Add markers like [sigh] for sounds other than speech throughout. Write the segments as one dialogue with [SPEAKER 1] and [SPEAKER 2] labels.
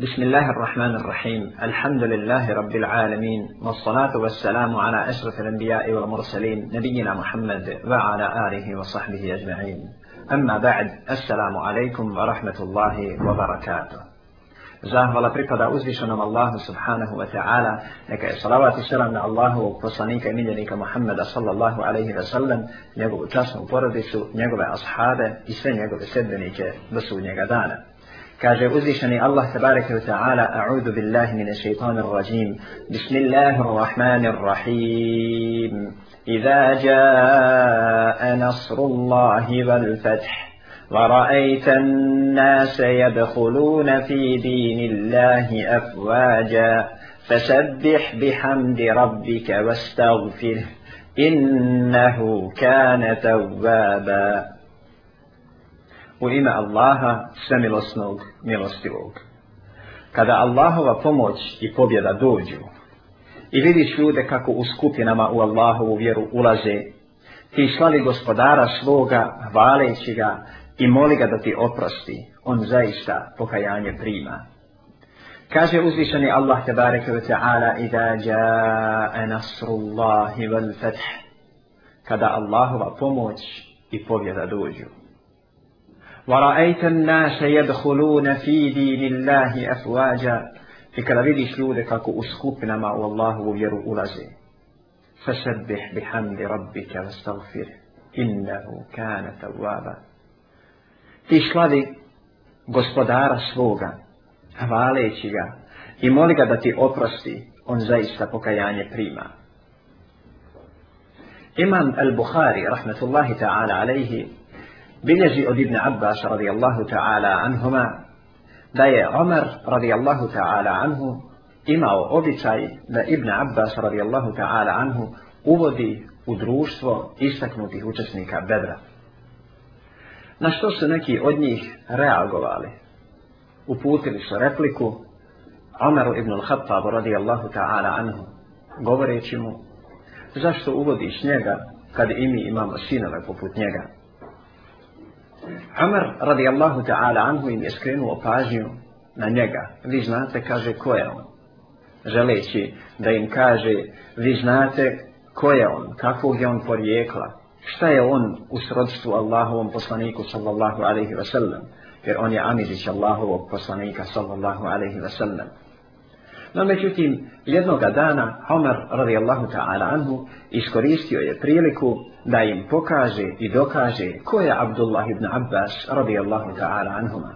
[SPEAKER 1] بسم الله الرحمن الرحيم الحمد لله رب العالمين والصلاة والسلام على أشرف الأنبياء والمرسلين نبينا محمد وعلى آله وصحبه أجمعين أما بعد السلام عليكم ورحمة الله وبركاته Zahvala pripada uzvišenom Allahu subhanahu wa ta'ala, neka je salavat i selam na Allahovog poslanika i miljenika Muhammeda sallallahu alaihi wa sallam, njegovu časnu porodicu, njegove ashabe i sve njegove sedbenike do sudnjega dana. Kaže uzvišeni Allah tabareke ve ta'ala A'udhu billahi mine shaitanir rajim Bismillahirrahmanirrahim إذا جاء نصر الله والفتح ورأيت الناس يدخلون في دين الله أفواجا فسبح بحمد ربك واستغفره إنه كان توابا u ime Allaha svemilosnog, milostivog. Kada Allahova pomoć i pobjeda dođu i vidiš ljude kako u skupinama u Allahovu vjeru ulaze, ti slali gospodara svoga, hvaleći ga i moli ga da ti oprosti, on zaista pokajanje prima. Kaže uzvišeni Allah te bareke ve taala iza jaa nasrullahi wal fath kada Allahova pomoć i pobjeda dođu. ورأيت الناس يدخلون في دين الله أفواجا في كلا بديش لودك أكو أسخوبنا ما والله وبيرو أولازي فسبح بحمد ربك واستغفر إنه كان توابا تيش لدي غسبدار سفوغا هواليتيغا إمولي غدا تي أبرستي on zaista pokajanje prima. Imam al-Bukhari, rahmetullahi ta'ala, alaihi, bilježi od Ibne Abbas radijallahu ta'ala anhuma da je Omer radijallahu ta'ala anhu imao običaj da Ibne Abbas radijallahu ta'ala anhu uvodi u društvo istaknutih učesnika Bedra. Na što su neki od njih reagovali? Uputili su repliku Omeru ibn al-Khattabu radijallahu ta'ala anhu, govoreći mu, zašto uvodiš njega kad i mi imamo sinove poput njega? Amar radijallahu ta'ala anhu im je skrenuo pažnju na njega. Vi znate, kaže, ko je on? Želeći da im kaže, vi znate ko je on, kakvog je on porijekla, šta je on u srodstvu Allahovom poslaniku sallallahu alaihi wa sallam, jer on je amizić Allahovog poslanika sallallahu alaihi wa sallam. No međutim, jednoga dana Homer radijallahu ta'ala anhu iskoristio je priliku da im pokaže i dokaže ko je Abdullah ibn Abbas radijallahu ta'ala anhuma.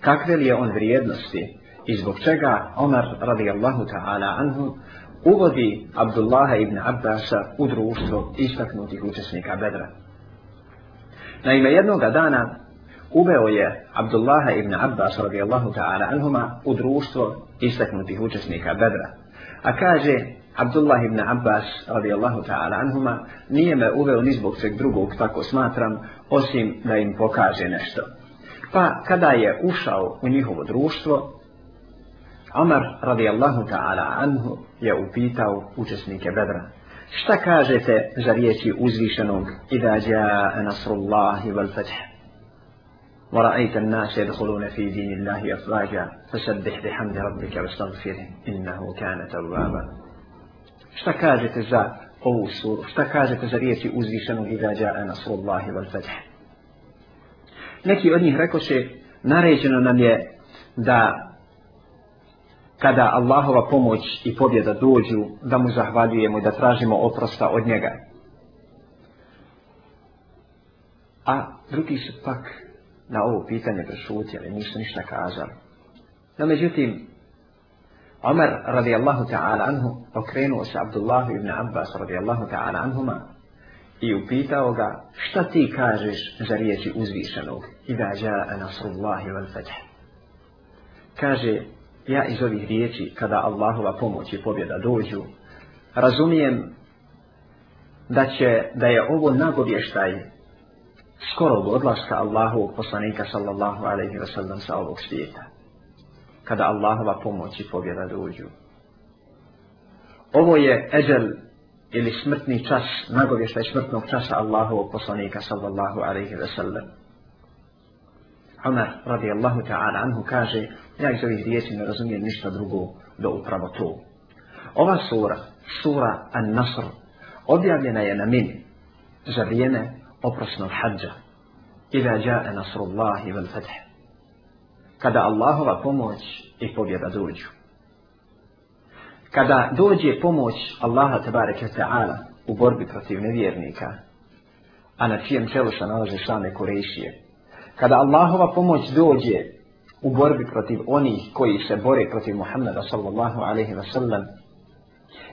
[SPEAKER 1] Kakve li je on vrijednosti i zbog čega Omar radijallahu ta'ala anhu uvodi Abdullaha ibn Abbasa u društvo istaknutih učesnika bedra. Naime, jednoga dana uveo je Abdullaha ibn Abbas radijallahu ta'ala anhuma u društvo istaknutih učesnika Bedra. A kaže Abdullah ibn Abbas radijallahu ta'ala anhuma nije me uveo ni zbog sveg drugog tako smatram osim da im pokaže nešto. Pa kada je ušao u njihovo društvo, Omar radijallahu ta'ala anhu je upitao učesnike Bedra. Šta kažete za riječi uzvišenog i da nasrullahi vel fethe? ورأيت الناس يدخلون في دين الله أفواجا فسبح بحمد ربك واستغفره إنه كان توابا اشتكاجة الزاء أو السور اشتكاجة زرية أزي إذا جاء نصر الله والفتح Neki od njih rekao se, naređeno nam je da kada Allahova pomoć i pobjeda dođu, da mu zahvaljujemo i da tražimo oprosta od njega. A drugi su pak na ovo pitanje prešutjeli, nisu ništa kažali. No, međutim, Omer radijallahu ta'ala anhu okrenuo se Abdullahu ibn Abbas radijallahu ta'ala anhuma i upitao ga šta ti kažeš za riječi uzvišenog i da ja nasrullahi wal fatih. Kaže, ja iz ovih riječi kada Allahova pomoć i pobjeda dođu, razumijem da će da je ovo nagovještaj skorog odlaska Allahovog poslanika sallallahu alaihi wa sallam sa ovog svijeta. Kada Allahova pomoć i pobjeda dođu. Ovo je eđel ili smrtni čas, nagovještaj smrtnog časa Allahovog poslanika sallallahu alaihi wa sallam. Omer radijallahu ta'ala anhu kaže, ja iz ovih riječi ne razumijem ništa drugo do upravo to. Ova sura, sura An-Nasr, objavljena je na min za vrijeme oprosnog hađa. Iza jae nasrullahi vel fedeh. Kada Allahova pomoć i pobjeda dođu. Kada dođe pomoć Allaha tabareka ta'ala u borbi protiv nevjernika, a na čijem čelu se nalaze šlame Kurešije. Kada Allahova pomoć dođe u borbi protiv onih koji se bore protiv Muhammada sallallahu alaihi wa sallam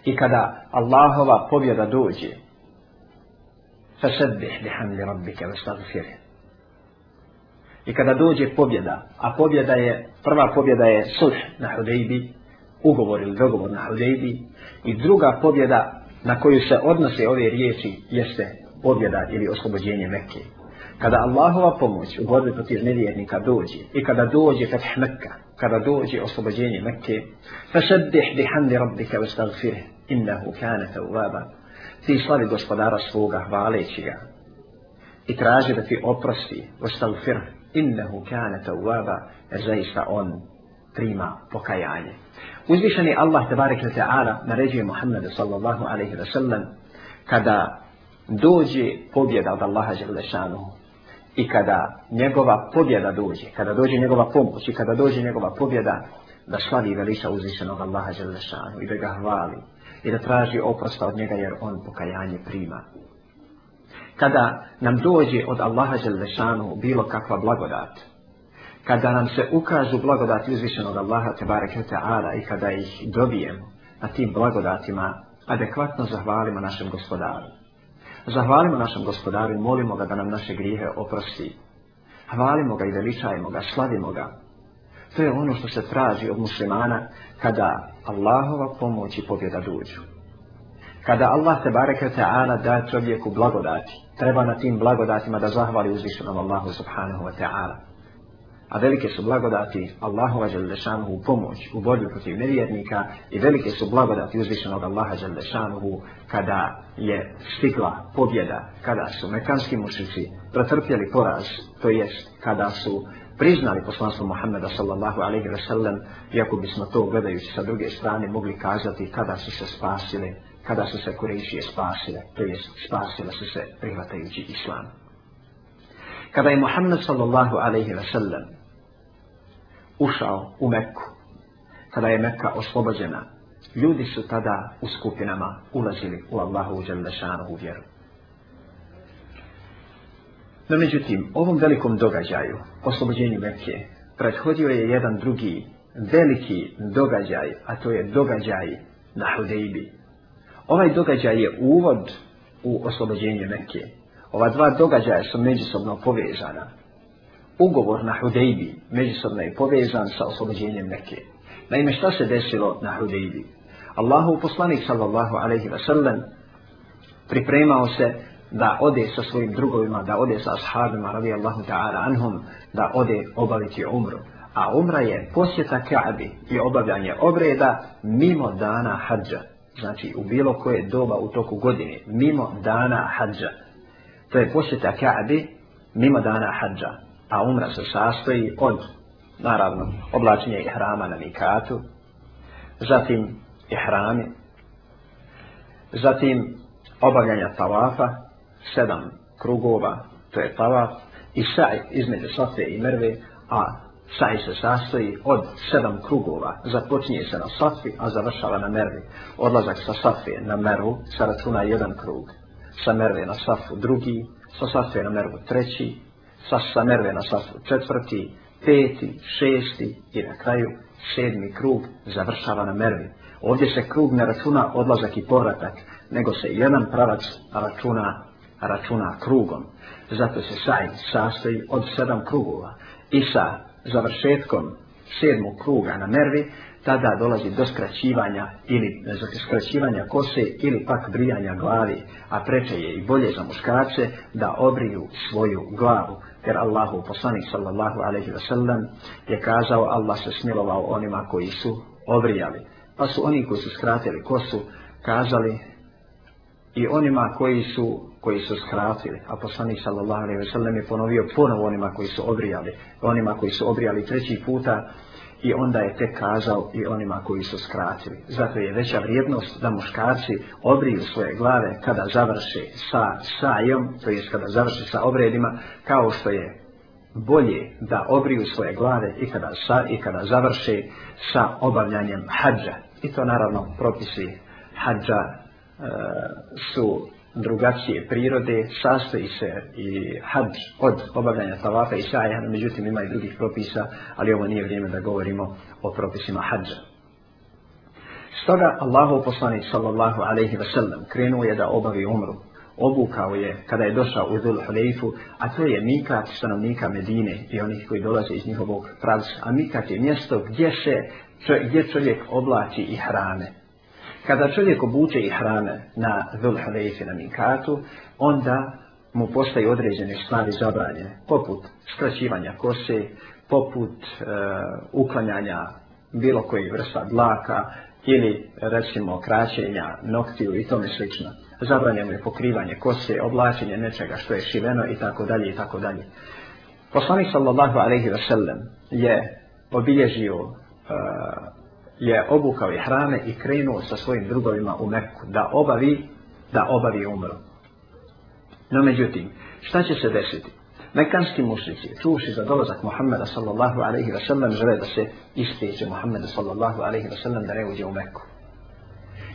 [SPEAKER 1] i kada Allahova pobjeda dođe Fasabbih bihamdi rabbika wastaghfirh. I kada dođe pobjeda, a pobjeda je, prva pobjeda je sulh na Hudejbi, ugovor ili dogovor na Hudejbi, i druga pobjeda na koju se odnose ove riječi jeste pobjeda ili oslobođenje Mekke. Kada Allahova pomoć u borbi protiv nevjernika dođe, i kada dođe Fath Mekka, kada dođe oslobođenje Mekke, فَسَبِّحْ بِحَمْدِ رَبِّكَ وَسْتَغْفِرْهِ إِنَّهُ كَانَ تَوْوَابًا ti slavi gospodara svoga, hvaleći ga. I traži da ti oprosti, ostalfir, innehu kane te uvaba, jer zaista on prima pokajanje. Uzvišeni Allah, tabarik na ta'ala, naređuje Muhammedu sallallahu alaihi wa sallam, kada dođe pobjeda od Allaha želešanu, i kada njegova pobjeda dođe, kada dođe njegova pomoć i kada dođe njegova pobjeda, da slavi veliča uzvišenog Allaha želešanu i da ga hvali i da traži oprosta od njega jer on pokajanje prima. Kada nam dođe od Allaha Želešanu bilo kakva blagodat, kada nam se ukažu blagodati uzvišenog Allaha Tebare Kvita'ala i kada ih dobijemo na tim blagodatima, adekvatno zahvalimo našem gospodaru. Zahvalimo našem gospodaru i molimo ga da nam naše grijehe oprosti. Hvalimo ga i veličajmo ga, slavimo ga. To je ono što se traži od muslimana kada Allahova pomoć i pobjeda dođu. Kada Allah se bareke ta'ala da čovjeku blagodati, treba na tim blagodatima da zahvali uzvišenom Allahu subhanahu wa ta'ala. A velike su blagodati Allahova želešanuhu u pomoć, u borbi protiv nevjernika i velike su blagodati uzvišenog Allaha želešanuhu kada je stigla pobjeda, kada su mekanski mušici pretrpjeli poraz, to jest kada su priznali poslanstvo Muhammeda sallallahu alaihi wa sallam, iako bismo to gledajući sa druge strane mogli kazati kada su se spasili, kada su se kurejšije spasile, to je spasile su se prihvatajući islam. Kada je Muhammed sallallahu alaihi wa sallam ušao u Mekku, kada je Mekka oslobođena, ljudi su tada u skupinama ulazili u Allahu uđelešanu u vjeru. No međutim, ovom velikom događaju, oslobođenju Mekke, prethodio je jedan drugi veliki događaj, a to je događaj na Hudejbi. Ovaj događaj je uvod u oslobođenje Mekke. Ova dva događaja su međusobno povezana. Ugovor na Hudejbi međusobno je povezan sa oslobođenjem Mekke. Naime, šta se desilo na Hudejbi? Allahu poslanik sallallahu alaihi wa sallam pripremao se da ode sa svojim drugovima, da ode sa ashabima radijallahu ta'ala anhum, da ode obaviti umru. A umra je posjeta Ka'bi i obavljanje obreda mimo dana hađa. Znači u bilo koje doba u toku godine, mimo dana hađa. To je posjeta Ka'bi mimo dana hađa. A umra se sastoji od, naravno, oblačenja ihrama na mikatu, zatim ihrami, zatim obavljanja tavafa, sedam krugova, to je tavaf, i saj između Safe i Merve, a saj se sastoji od sedam krugova. Započinje se na Safi, a završava na Mervi. Odlazak sa Safe na Mervu se računa jedan krug. Sa Merve na Safu drugi, sa Safe na Mervu treći, sa, sa Merve na Safu četvrti, peti, šesti i na kraju sedmi krug završava na Mervi. Ovdje se krug ne računa odlazak i povratak, nego se jedan pravac računa računa krugom. Zato se sajt sastoji od sedam krugova. I sa završetkom sedmog kruga na mervi, tada dolazi do skraćivanja ili skraćivanja kose ili pak brijanja glavi, a preče je i bolje za muškarce da obriju svoju glavu. Jer Allahu poslanik sallallahu alaihi wa sallam je kazao Allah se smilovao onima koji su obrijali. Pa su oni koji su skratili kosu kazali i onima koji su koji su skratili. A poslanik sallallahu alaihi ve sellem je ponovio ponovo onima koji su obrijali, onima koji su obrijali treći puta i onda je tek kazao i onima koji su skratili. Zato je veća vrijednost da muškarci obriju svoje glave kada završe sa sajom, to jest kada završe sa obredima, kao što je bolje da obriju svoje glave i kada, sa, i kada završe sa obavljanjem hađa. I to naravno propisi hađa e, su drugačije prirode, sastoji se i hadž od obavljanja tavafa i sajha, međutim ima i drugih propisa, ali ovo nije vrijeme da govorimo o propisima hadža. Stoga Allahov poslanik sallallahu alaihi wa sallam krenuo je da obavi umru. Obukao je kada je došao u Dhul Hulejfu, a to je mikat stanovnika Medine i onih koji dolaze iz njihovog pravca. A mikat je mjesto gdje, se, gdje čovjek oblači i hrane. Kada čovjek obuče i hrane na Zulhalejfi na Minkatu, onda mu postaju određene stvari zabranje, poput skraćivanja kose, poput e, uklanjanja bilo koji vrsta dlaka ili recimo kraćenja noktiju i tome slično. Zabranje mu je pokrivanje kose, oblačenje nečega što je šiveno i tako dalje i tako dalje. Poslanik sallallahu alaihi wa sallam je obilježio e, je obukao ihrame i krenuo sa svojim drugovima u Meku da obavi da obavi umru. No međutim, šta će se desiti? Mekanski mušnici, čuši za dolazak Muhammeda sallallahu alaihi wa sallam, žele da se ispriječe Muhammeda sallallahu alaihi wa sallam da ne uđe u Meku.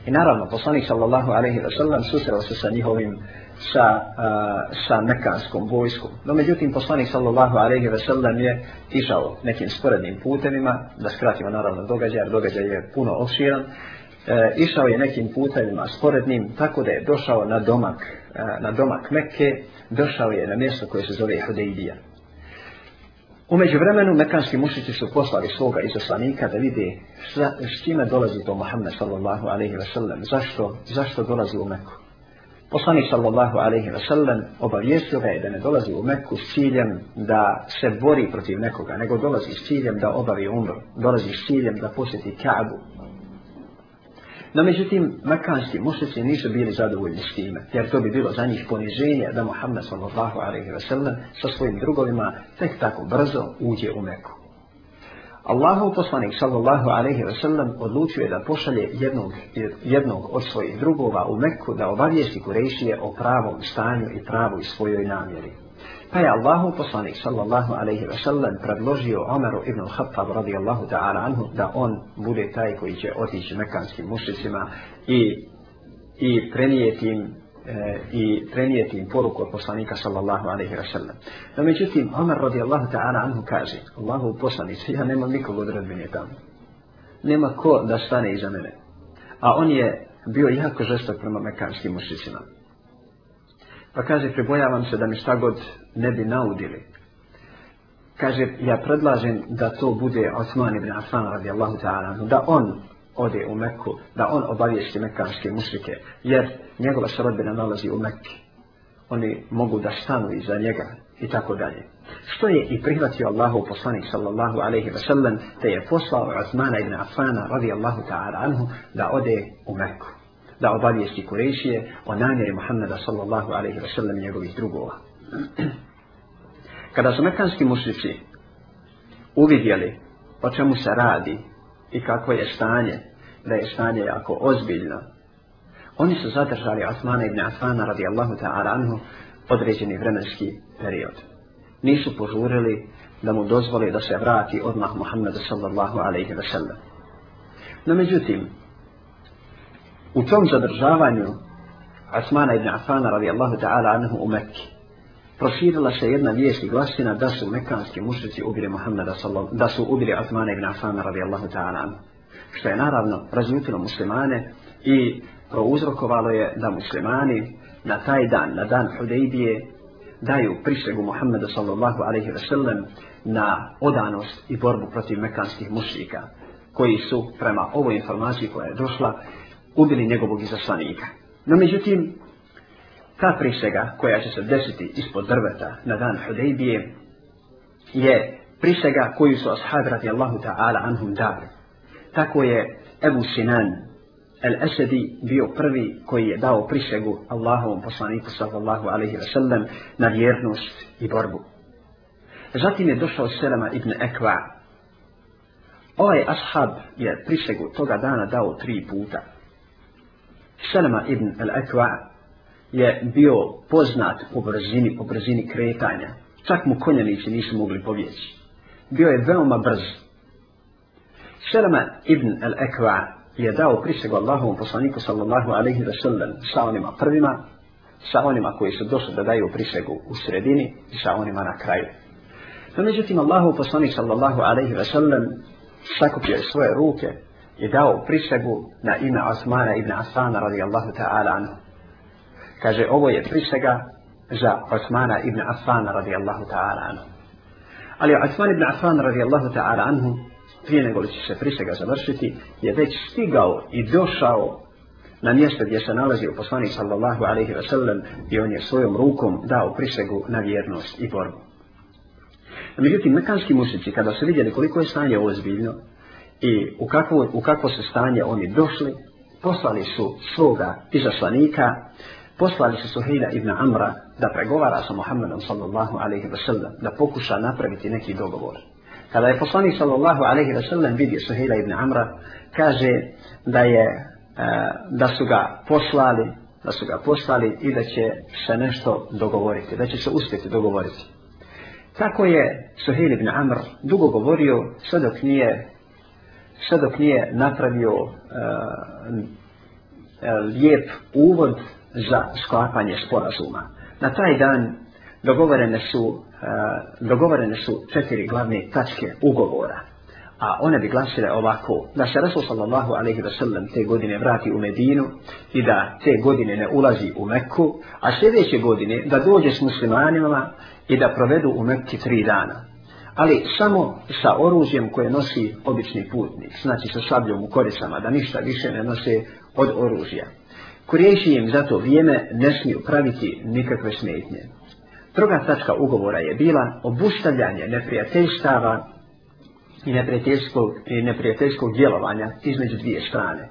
[SPEAKER 1] I naravno, poslanik sallallahu alaihi wa sallam susreo se sa njihovim uh, sa, a, sa mekanskom vojskom. No međutim, poslanik sallallahu alaihi ve sellem je išao nekim sporednim putevima, da skratimo naravno događaj, jer događaj je puno opširan, e, išao je nekim putevima sporednim, tako da je došao na domak, a, e, na domak Mekke, došao je na mjesto koje se zove Hudeidija. Umeđu vremenu, mekanski mušići su poslali svoga izoslanika da vide sa, s čime dolazi to Muhammed sallallahu alaihi ve sellem, zašto, zašto dolazi u Meku. Poslanik sallallahu alaihi wa sallam obavijestio ga je da ne dolazi u Mekku s ciljem da se bori protiv nekoga, nego dolazi s ciljem da obavi umru, dolazi s ciljem da posjeti Ka'bu. No međutim, makanski mušnici nisu bili zadovoljni s time, jer to bi bilo za njih poniženje da Muhammed sallallahu alaihi wa sallam sa svojim drugovima tek tako brzo uđe u Mekku. Allahov poslanik sallallahu alejhi ve sellem odlučio je da pošalje jednog jednog od svojih drugova u Mekku da obavijesti Kurejšije o pravom stanju i pravoj svojoj namjeri. Pa je Allahov poslanik sallallahu alejhi ve sellem predložio Omeru ibn al-Khattab radijallahu ta'ala anhu da on bude taj koji će otići mekanskim mušricima i i prenijeti im e, i prenijeti im poruku od poslanika sallallahu alaihi wa sallam. No međutim, Omar radijallahu ta'ala anhu kaže, Allahu poslanice, [laughs] ja nemam nikog od rodbine tamo. Nema ko da stane iza mene. A on je bio jako žestok prema mekanskim mušicima. Pa kaže, prebojavam se da mi šta god ne bi naudili. Kaže, ja predlažem da to bude Osman ibn Affan radijallahu ta'ala, da on ode u Meku, da on obavijesti mekanske mušrike, jer njegova srodbina nalazi u Mekke. Oni mogu da stanu iza njega i tako dalje. Što je i prihvatio Allahu poslanik sallallahu alaihi wa sallam, te je poslao Razmana ibn Afana radi Allahu ta'ala anhu da ode u Meku. Da obavijesti Kurešije o namjeri Muhammeda sallallahu alaihi wa sallam njegovih drugova. Kada su mekanski mušrici uvidjeli o čemu se radi i kakvo je stanje, da je stanje jako ozbiljno. Oni su zadržali Osmana ibn Osmana radijallahu ta'aranhu određeni vremenski period. Nisu požurili da mu dozvoli da se vrati odmah Muhammedu sallallahu alaihi wa sallam. No međutim, u tom zadržavanju Osmana ibn Osmana radijallahu ta'aranhu u Mekki, proširila se jedna vijest i glasina da su mekanski mušrici ubili Muhammeda sallam, da su ubili Azmana ibn Afana radijallahu ta'ala. Što je naravno razljutilo muslimane i prouzrokovalo je da muslimani na taj dan, na dan Hudejbije, daju prisegu Muhammedu sallallahu alaihi wa sallam na odanost i borbu protiv mekanskih mušrika, koji su prema ovoj informaciji koja je došla ubili njegovog izaslanika. No međutim, Ta prisega koja će se desiti ispod drveta na dan Hudejbije je prisega koju su ashab radi Allahu ta'ala anhum dali. Tako je Ebu Sinan El Esedi bio prvi koji je dao prisegu Allahovom poslaniku sallallahu alaihi wa sallam na vjernost i borbu. Zatim je došao Selama ibn Ekva. Ovaj ashab je prisegu toga dana dao tri puta. Selama ibn El Ekva je bio poznat po brzini, po brzini kretanja. Čak mu konjanici nisu mogli povjeći. Bio je veoma brz. Selama ibn al-Ekva je dao prisegu Allahovom poslaniku sallallahu alaihi wa sallam sa onima prvima, sa onima koji su došli da daju prisegu u sredini i sa onima na kraju. No međutim, Allahov poslanik sallallahu alaihi wa sallam sakupio je svoje ruke i dao prisegu na ime Osmana ibn Asana radijallahu ta'ala anhu. Kaže, ovo je prisega za Osmana ibn Asana radijallahu ta'ala anhu. Ali Osman ibn Asana radijallahu ta'ala anhu, prije nego li će se prisega završiti, je već stigao i došao na mjesto gdje se nalazi u poslani sallallahu alaihi wa sallam i on je svojom rukom dao prisegu na vjernost i borbu. Međutim, mekanski mušnici, kada su vidjeli koliko je stanje ozbiljno i u kakvo, u kakvo su stanje oni došli, poslali su svoga izaslanika, poslali su Suhejla ibn Amra da pregovara sa Muhammedom sallallahu alaihi wa sallam, da pokuša napraviti neki dogovor. Kada je poslanik sallallahu alaihi wa sallam vidio Suhejla ibn Amra, kaže da je e, da su ga poslali da su ga poslali i da će se nešto dogovoriti, da će se uspjeti dogovoriti. Tako je Suhejl ibn Amr dugo govorio sve dok nije sve dok nije napravio uh, lijep uvod za sklapanje sporazuma. Na taj dan dogovorene su, e, dogovorene su četiri glavne tačke ugovora. A one bi glasile ovako, da se Rasul sallallahu alaihi wa sallam te godine vrati u Medinu i da te godine ne ulazi u Mekku, a sljedeće godine da dođe s muslimanima i da provedu u Mekki tri dana. Ali samo sa oružjem koje nosi obični putnik, znači sa sabljom u korisama, da ništa više ne nose od oružja. Kurejiši im zato vrijeme ne smiju praviti nikakve smetnje. Druga tačka ugovora je bila obustavljanje neprijateljstava i neprijateljskog, i neprijateljskog djelovanja između dvije strane.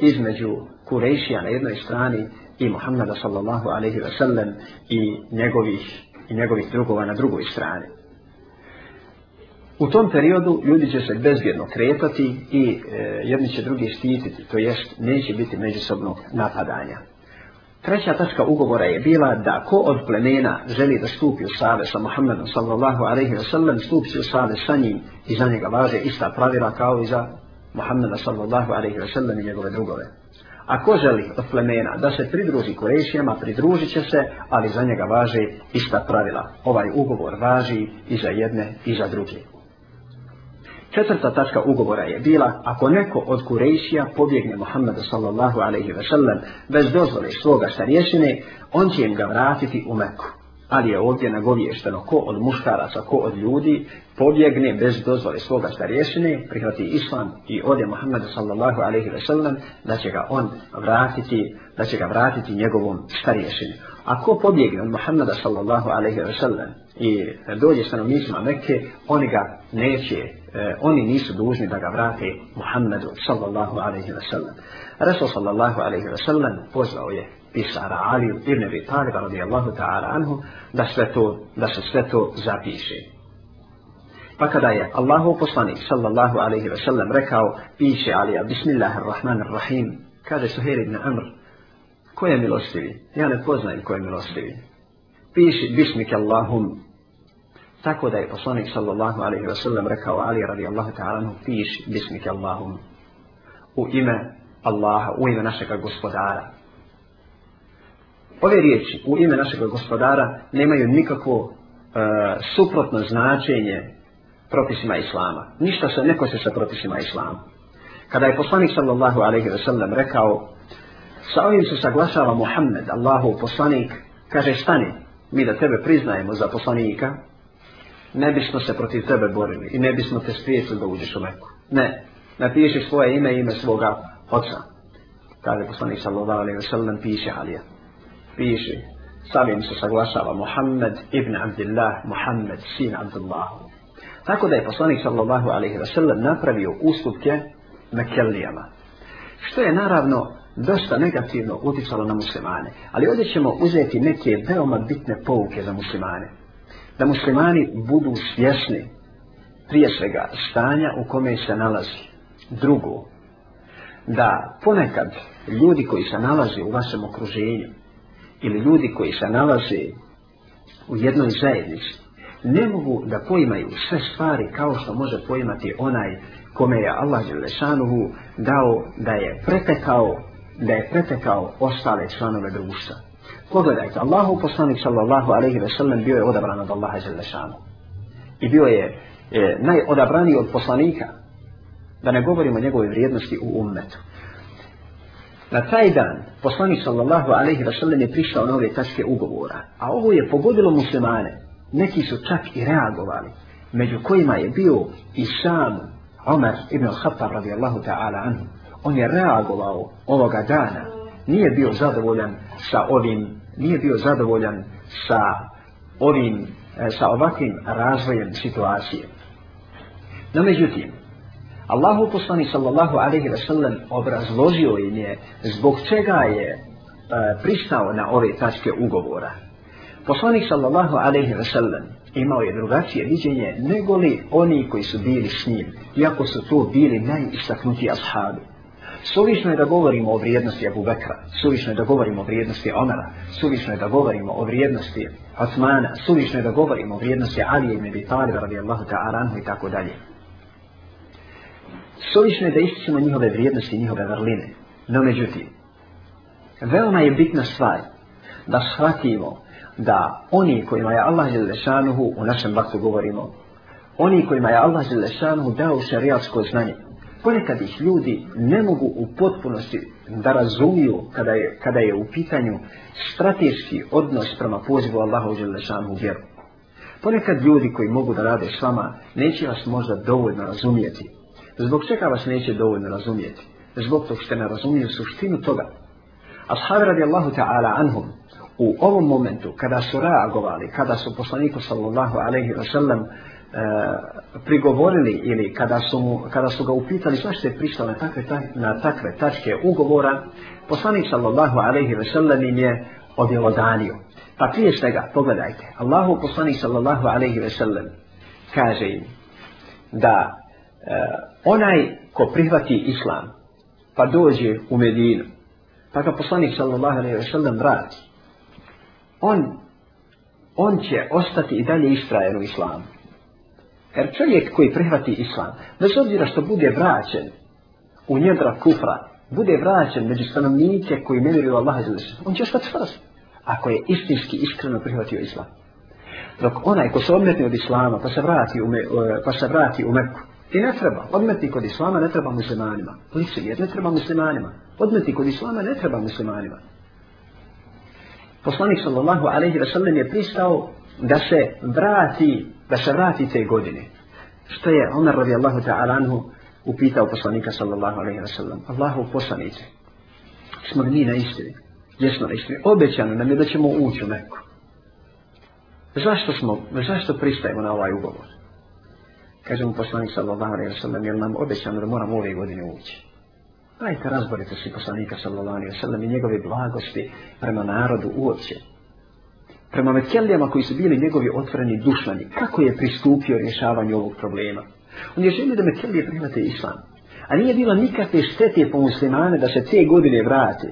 [SPEAKER 1] Između Kurejšija na jednoj strani i Muhammada sallallahu alaihi wa sallam i njegovih, i njegovih drugova na drugoj strani. U tom periodu ljudi će se bezbjedno kretati i e, jedni će drugi štititi, to jest neće biti međusobnog napadanja. Treća tačka ugovora je bila da ko od plemena želi da stupi u save sa Muhammedom sallallahu alaihi wa sallam, stupi u save sa njim i za njega važe ista pravila kao i za Muhammeda sallallahu alaihi wa sallam i njegove drugove. A ko želi od plemena da se pridruži Kurešijama, pridružit će se, ali za njega važe ista pravila. Ovaj ugovor važi i za jedne i za druge. Četvrta tačka ugovora je bila, ako neko od Kurejšija pobjegne Muhammedu sallallahu alaihi ve sellem bez dozvole svoga starješine, on će im ga vratiti u Meku. Ali je ovdje nagovješteno ko od muškaraca, ko od ljudi pobjegne bez dozvole svoga starješine, prihvati islam i ode Muhammedu sallallahu alaihi ve sellem, da će ga on vratiti, da će ga vratiti njegovom starješini. Ako pobjegne od Muhammeda sallallahu alaihi ve sellem i dođe stanovnicima Mekke, oni ga neće eh, oni nisu dužni da ga vrate Muhammedu sallallahu alaihi wa sallam. Rasul sallallahu alaihi wa sallam pozvao je pisara Aliju ibn Abi Talib radijallahu ta'ala anhu da, sve to, da se sve to zapiše. Pa kada je Allahu poslanik sallallahu alaihi wa sallam rekao piše Alija bismillahirrahmanirrahim kaže Suhir ibn Amr ko je milostivi? Ja ne poznajem ko je milostivi. Piši bismike Allahum Tako da je poslanik sallallahu alaihi wa sallam rekao Ali radijallahu ta'ala mu piš bismike Allahum u ime Allaha, u ime našega gospodara. Ove riječi u ime našega gospodara nemaju nikakvo uh, suprotno značenje propisima Islama. Ništa se neko se sa propisima Islama. Kada je poslanik sallallahu alaihi wa sallam rekao sa ovim se saglašava Muhammed, Allahu poslanik, kaže stani, mi da tebe priznajemo za poslanika, ne bismo se protiv tebe borili i ne bismo te spriječili da uđeš u Meku. Ne, napiši svoje ime i ime svoga oca. Kaže poslanik sallallahu alaihi wa sallam, piše Alija. Piše, samim se saglašava Muhammed ibn Abdullah, Muhammed sin Abdullah. Tako da je poslanik sallallahu alaihi wa sallam napravio ustupke Mekellijama. Što je naravno dosta negativno utisalo na muslimane. Ali ovdje ćemo uzeti neke veoma bitne pouke za muslimane da muslimani budu svjesni prije svega stanja u kome se nalazi. Drugo, da ponekad ljudi koji se nalaze u vašem okruženju ili ljudi koji se nalaze u jednoj zajednici ne mogu da poimaju sve stvari kao što može poimati onaj kome je Allah Đelešanuhu dao da je pretekao da je pretekao ostale članove društva. Pogledajte, Allahu poslanik sallallahu alaihi ve sellem bio je odabran od Allaha Đelešanu. I bio je e, najodabraniji od poslanika. Da ne govorimo o njegove vrijednosti u ummetu. Na taj dan, poslanik sallallahu alaihi ve sellem je prišao na ove tačke ugovora. A ovo je pogodilo muslimane. Neki su čak i reagovali. Među kojima je bio i sam Omer ibn Khattab radijallahu ta'ala anhu. On je reagovao ovoga dana nije bio zadovoljan sa ovim nije bio zadovoljan sa ovim, e, sa ovakvim razvojem situacije. No međutim, Allahu poslani sallallahu alaihi wa sallam obrazložio im je zbog čega je e, pristao na ove tačke ugovora. Poslanik sallallahu alaihi wa sallam imao je drugačije viđenje nego li oni koji su bili s njim, iako su to bili najistaknutiji ashabi. Suvišno je da govorimo o vrijednosti Abu Bekra, suvišno je da govorimo o vrijednosti Omara, suvišno je da govorimo o vrijednosti Osmana, suvišno je da govorimo o vrijednosti Alije i Mebitali, radijallahu ta'aranhu i tako dalje. Suvišno je da ističemo njihove vrijednosti, njihove vrline. No međutim, veoma je bitna stvar da shvatimo da oni kojima je Allah Želešanuhu, u našem vaktu govorimo, oni kojima je Allah Želešanuhu dao šariatsko znanje, ponekad ih ljudi ne mogu u potpunosti da razumiju kada je, kada je u pitanju strateški odnos prema pozivu Allahu Đelešanu u vjeru. Ponekad ljudi koji mogu da rade s vama neće vas možda dovoljno razumijeti. Zbog čega vas neće dovoljno razumijeti? Zbog tog što ne razumiju suštinu toga. Ashabi radi Allahu ta'ala anhum u ovom momentu kada su reagovali, kada su poslaniku sallallahu alaihi wa sallam e, prigovorili ili kada su, mu, kada su ga upitali zašto je prišao na takve, ta, na takve tačke ugovora, poslanik sallallahu alaihi ve sellem im je objelodanio. Pa prije svega, pogledajte, Allahu poslanik sallallahu alaihi ve sellem kaže im da e, onaj ko prihvati islam pa dođe u Medinu, pa ga poslanik sallallahu alaihi ve sellem vrati, on, on će ostati i dalje istrajen u islamu. Jer čovjek koji prihvati islam, bez obzira što bude vraćen u njedra kufra, bude vraćen među stanovnike koji ne vjeruju Allah i Zulis, on će ostati čvrst, ako je istinski iskreno prihvatio islam. Dok onaj ko se odmetne od islama pa se vrati u, me, e, pa se vrati u Meku, ti ne treba, odmeti kod islama ne treba muslimanima. Lice, jer ne treba muslimanima. Odmeti kod islama ne treba muslimanima. Poslanik sallallahu alaihi wa sallam je pristao da se vrati da se vrati te godine. Što je Omer radi Allahu ta'ala anhu upitao poslanika sallallahu alaihi wa sallam. Allahu poslanice, smo li mi na istini? Jesmo na istini? Obećano nam je da ćemo ući u Meku. Zašto smo, zašto pristajemo na ovaj ugovor? Kaže mu poslanik sallallahu alaihi wa sallam, jer nam obećano da moramo ove godine ući. Dajte razborite si poslanika sallallahu alaihi wa sallam i njegove blagosti prema narodu uopće prema Mekelijama koji su bili njegovi otvoreni dušmani, kako je pristupio rješavanju ovog problema. On je želio da Mekelije primate islam, a nije bilo nikakve štete po muslimane da se te godine vrate,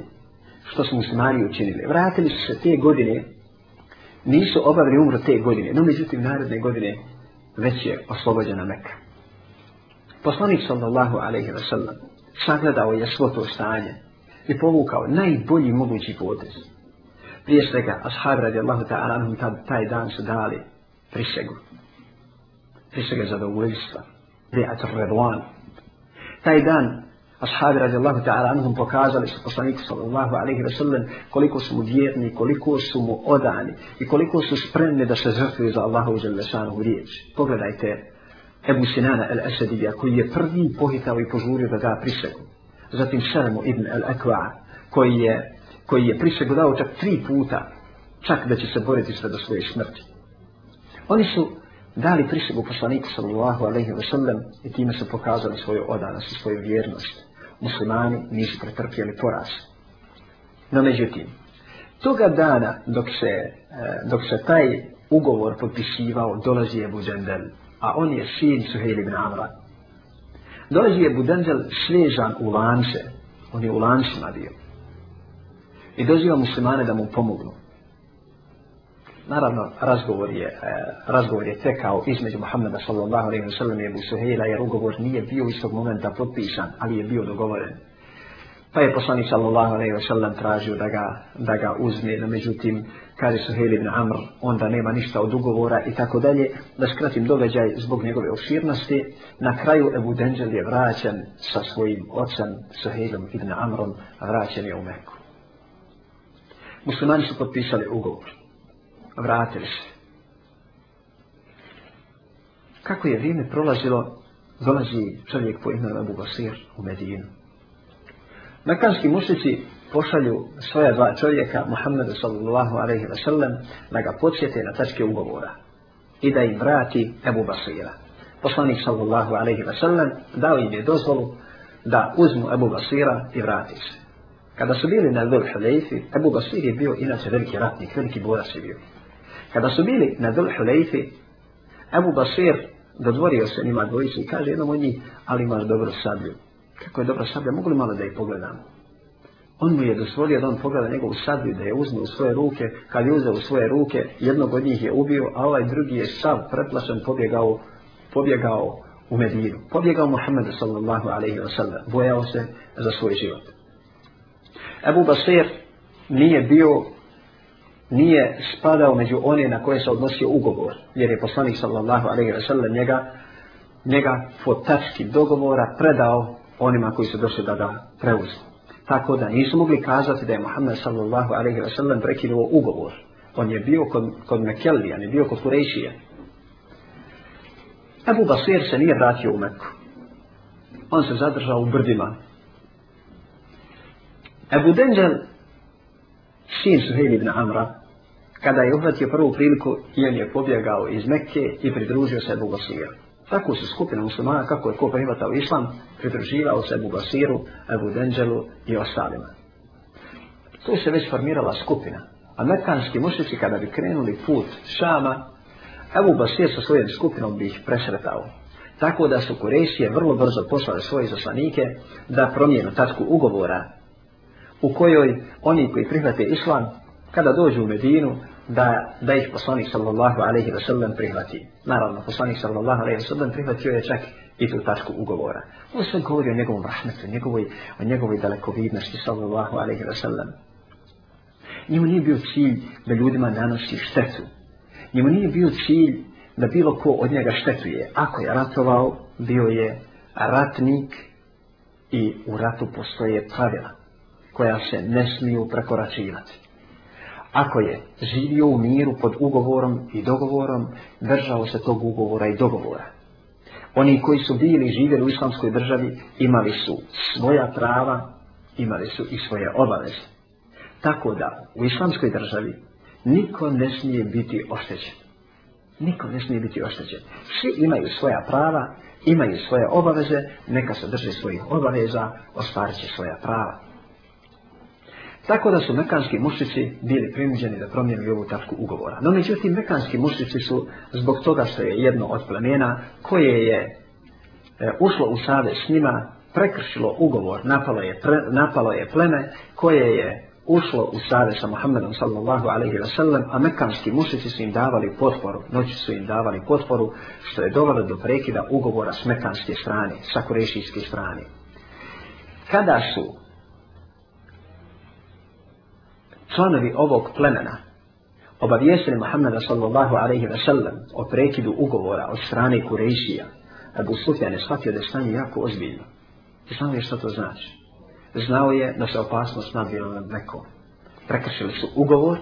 [SPEAKER 1] što su muslimani učinili. Vratili su se te godine, nisu obavili umro te godine, no međutim narodne godine već je oslobođena Meka. Poslanik sallallahu alaihi wa sallam sagledao je svo to stanje i povukao najbolji mogući potez prije svega ashab radi Allahu ta'ala anhum tad taj dan su dali prisegu prisega zadovoljstva bi'at ar-redwan taj dan ashab radi Allahu ta'ala anhum pokazali su poslaniku sallallahu alaihi wa sallam koliko su mu vjerni, koliko su mu odani i koliko su spremni da se zrtuju za Allahu žele sanu riječ pogledajte Ebu Sinana el-Esedija koji je prvi pohitao i požurio da da prisegu zatim Salmu ibn el-Ekva koji je koji je prisegodao čak tri puta, čak da će se boriti sve do svoje smrti. Oni su dali prisegu poslaniku sallallahu alaihi wa sallam i time su pokazali svoju odanost i svoju vjernost. Muslimani nisu pretrpjeli poraz. No međutim, toga dana dok se, e, dok se taj ugovor potpisivao, dolazi je Buzendel, a on je sin Suhejl ibn Amra. Dolazi je Budendel svežan u lance, on je u lancima bio i doziva muslimane da mu pomognu. Naravno, razgovor je, eh, razgovor je tekao između Muhammeda sallallahu alaihi wa sallam i Ebu Suhejla, jer ugovor nije bio iz tog momenta potpisan, ali je bio dogovoren. Pa je poslanik sallallahu alaihi wa sallam tražio da ga, da ga uzme, no međutim, kaže Suhejl ibn Amr, onda nema ništa od ugovora i tako dalje. Da skratim događaj zbog njegove oširnosti, na kraju Ebu Denđel je vraćen sa svojim ocem Suhejlom ibn Amrom, vraćen je u Meku muslimani su potpisali ugovor. Vratili se. Kako je vrijeme prolazilo, dolazi čovjek po imenu Abu Basir u Medinu. Mekanski mušnici pošalju svoja dva čovjeka, Muhammedu sallallahu alaihi wa sallam, da ga podsjete na tačke ugovora i da im vrati Ebu Basira. Poslanik sallallahu alaihi wa sallam dao im je dozvolu da uzmu Ebu Basira i vrati se. Kada su bili na Dhul Hulejfi, Ebu Basir je bio inače veliki ratnik, veliki borac je bio. Kada su bili na Dhul Hulejfi, Ebu Basir dodvorio se njima dvojicu i kaže jednom od njih, ali imaš dobro sablju. Kako je dobro sablja, mogu li malo da ih pogledamo? On mu je dozvolio da on pogleda njegovu sablju, da je uzme u svoje ruke, kad je uzeo u svoje ruke, jednog od njih je ubio, a ovaj drugi je sav preplašan pobjegao, pobjegao u Medinu. Pobjegao Muhammedu sallallahu alaihi wa sallam, bojao se za svoj život. Ebu Basir nije bio, nije spadao među one na koje se odnosio ugovor, jer je poslanik sallallahu alaihi wa sallam njega, njega fotački dogovora predao onima koji su došli da da preuzi. Tako da nisu mogli kazati da je Muhammed sallallahu alaihi wa sallam prekinuo ugovor. On je bio kod, kod Mekelija, on je bio kod Kurejšije. Ebu Basir se nije vratio u Meku. On se zadržao u brdima, Ebu Denđel, sin Suhejl ibn Amra, kada je uhvatio prvu priliku, jer je pobjegao iz Mekke i pridružio se Bugosiru. Tako se skupina muslimana, kako je ko prihvatao islam, pridruživao se Bugosiru, Ebu Denđelu i ostalima. Tu se već formirala skupina. Amerikanski mušnici kada bi krenuli put Šama, Ebu Basir sa svojim skupinom bi ih presretao. Tako da su Kurešije vrlo brzo poslali svoje zaslanike da promijenu tačku ugovora u kojoj oni koji prihvate islam, kada dođu u Medinu, da, da ih poslanik sallallahu alaihi wa sallam prihvati. Naravno, poslanik sallallahu alaihi wa sallam prihvatio je čak i tu tačku ugovora. On sve govori o njegovom rahmetu, njegovoj, o njegovoj dalekovidnosti sallallahu alaihi wa sallam. Njemu nije bio cilj da ljudima nanosi štetu. Njemu nije bio cilj da bilo ko od njega štetuje. Ako je ratovao, bio je ratnik i u ratu postoje pravila koja se ne smiju prekoračivati. Ako je živio u miru pod ugovorom i dogovorom, držao se tog ugovora i dogovora. Oni koji su bili i živjeli u islamskoj državi imali su svoja prava, imali su i svoje obaveze. Tako da u islamskoj državi niko ne smije biti oštećen. Niko ne smije biti oštećen. Svi imaju svoja prava, imaju svoje obaveze, neka se drže svojih obaveza, ostvarit će svoja prava. Tako da su mekanski mušljici bili primuđeni da promijeni ovu tačku ugovora. No, međutim, mekanski mušljici su zbog toga što je jedno od plemena koje je e, ušlo u save s njima, prekršilo ugovor, napalo je, pre, napalo je pleme koje je ušlo u save sa Muhammedom sallallahu alaihi wa sallam, a mekanski mušljici su im davali potporu, noći su im davali potporu, što je dovoljno do prekida ugovora s mekanske strane, sa kurešijske strane. Kada su članovi ovog plemena obavijesili Muhammeda sallallahu alaihi wa sallam o prekidu ugovora od strane Kurejšija, Abu Sufjan je shvatio da je stanje jako ozbiljno. I znao je što to znači. Znao je da se opasnost nadvijela na neko. Prekršili su ugovor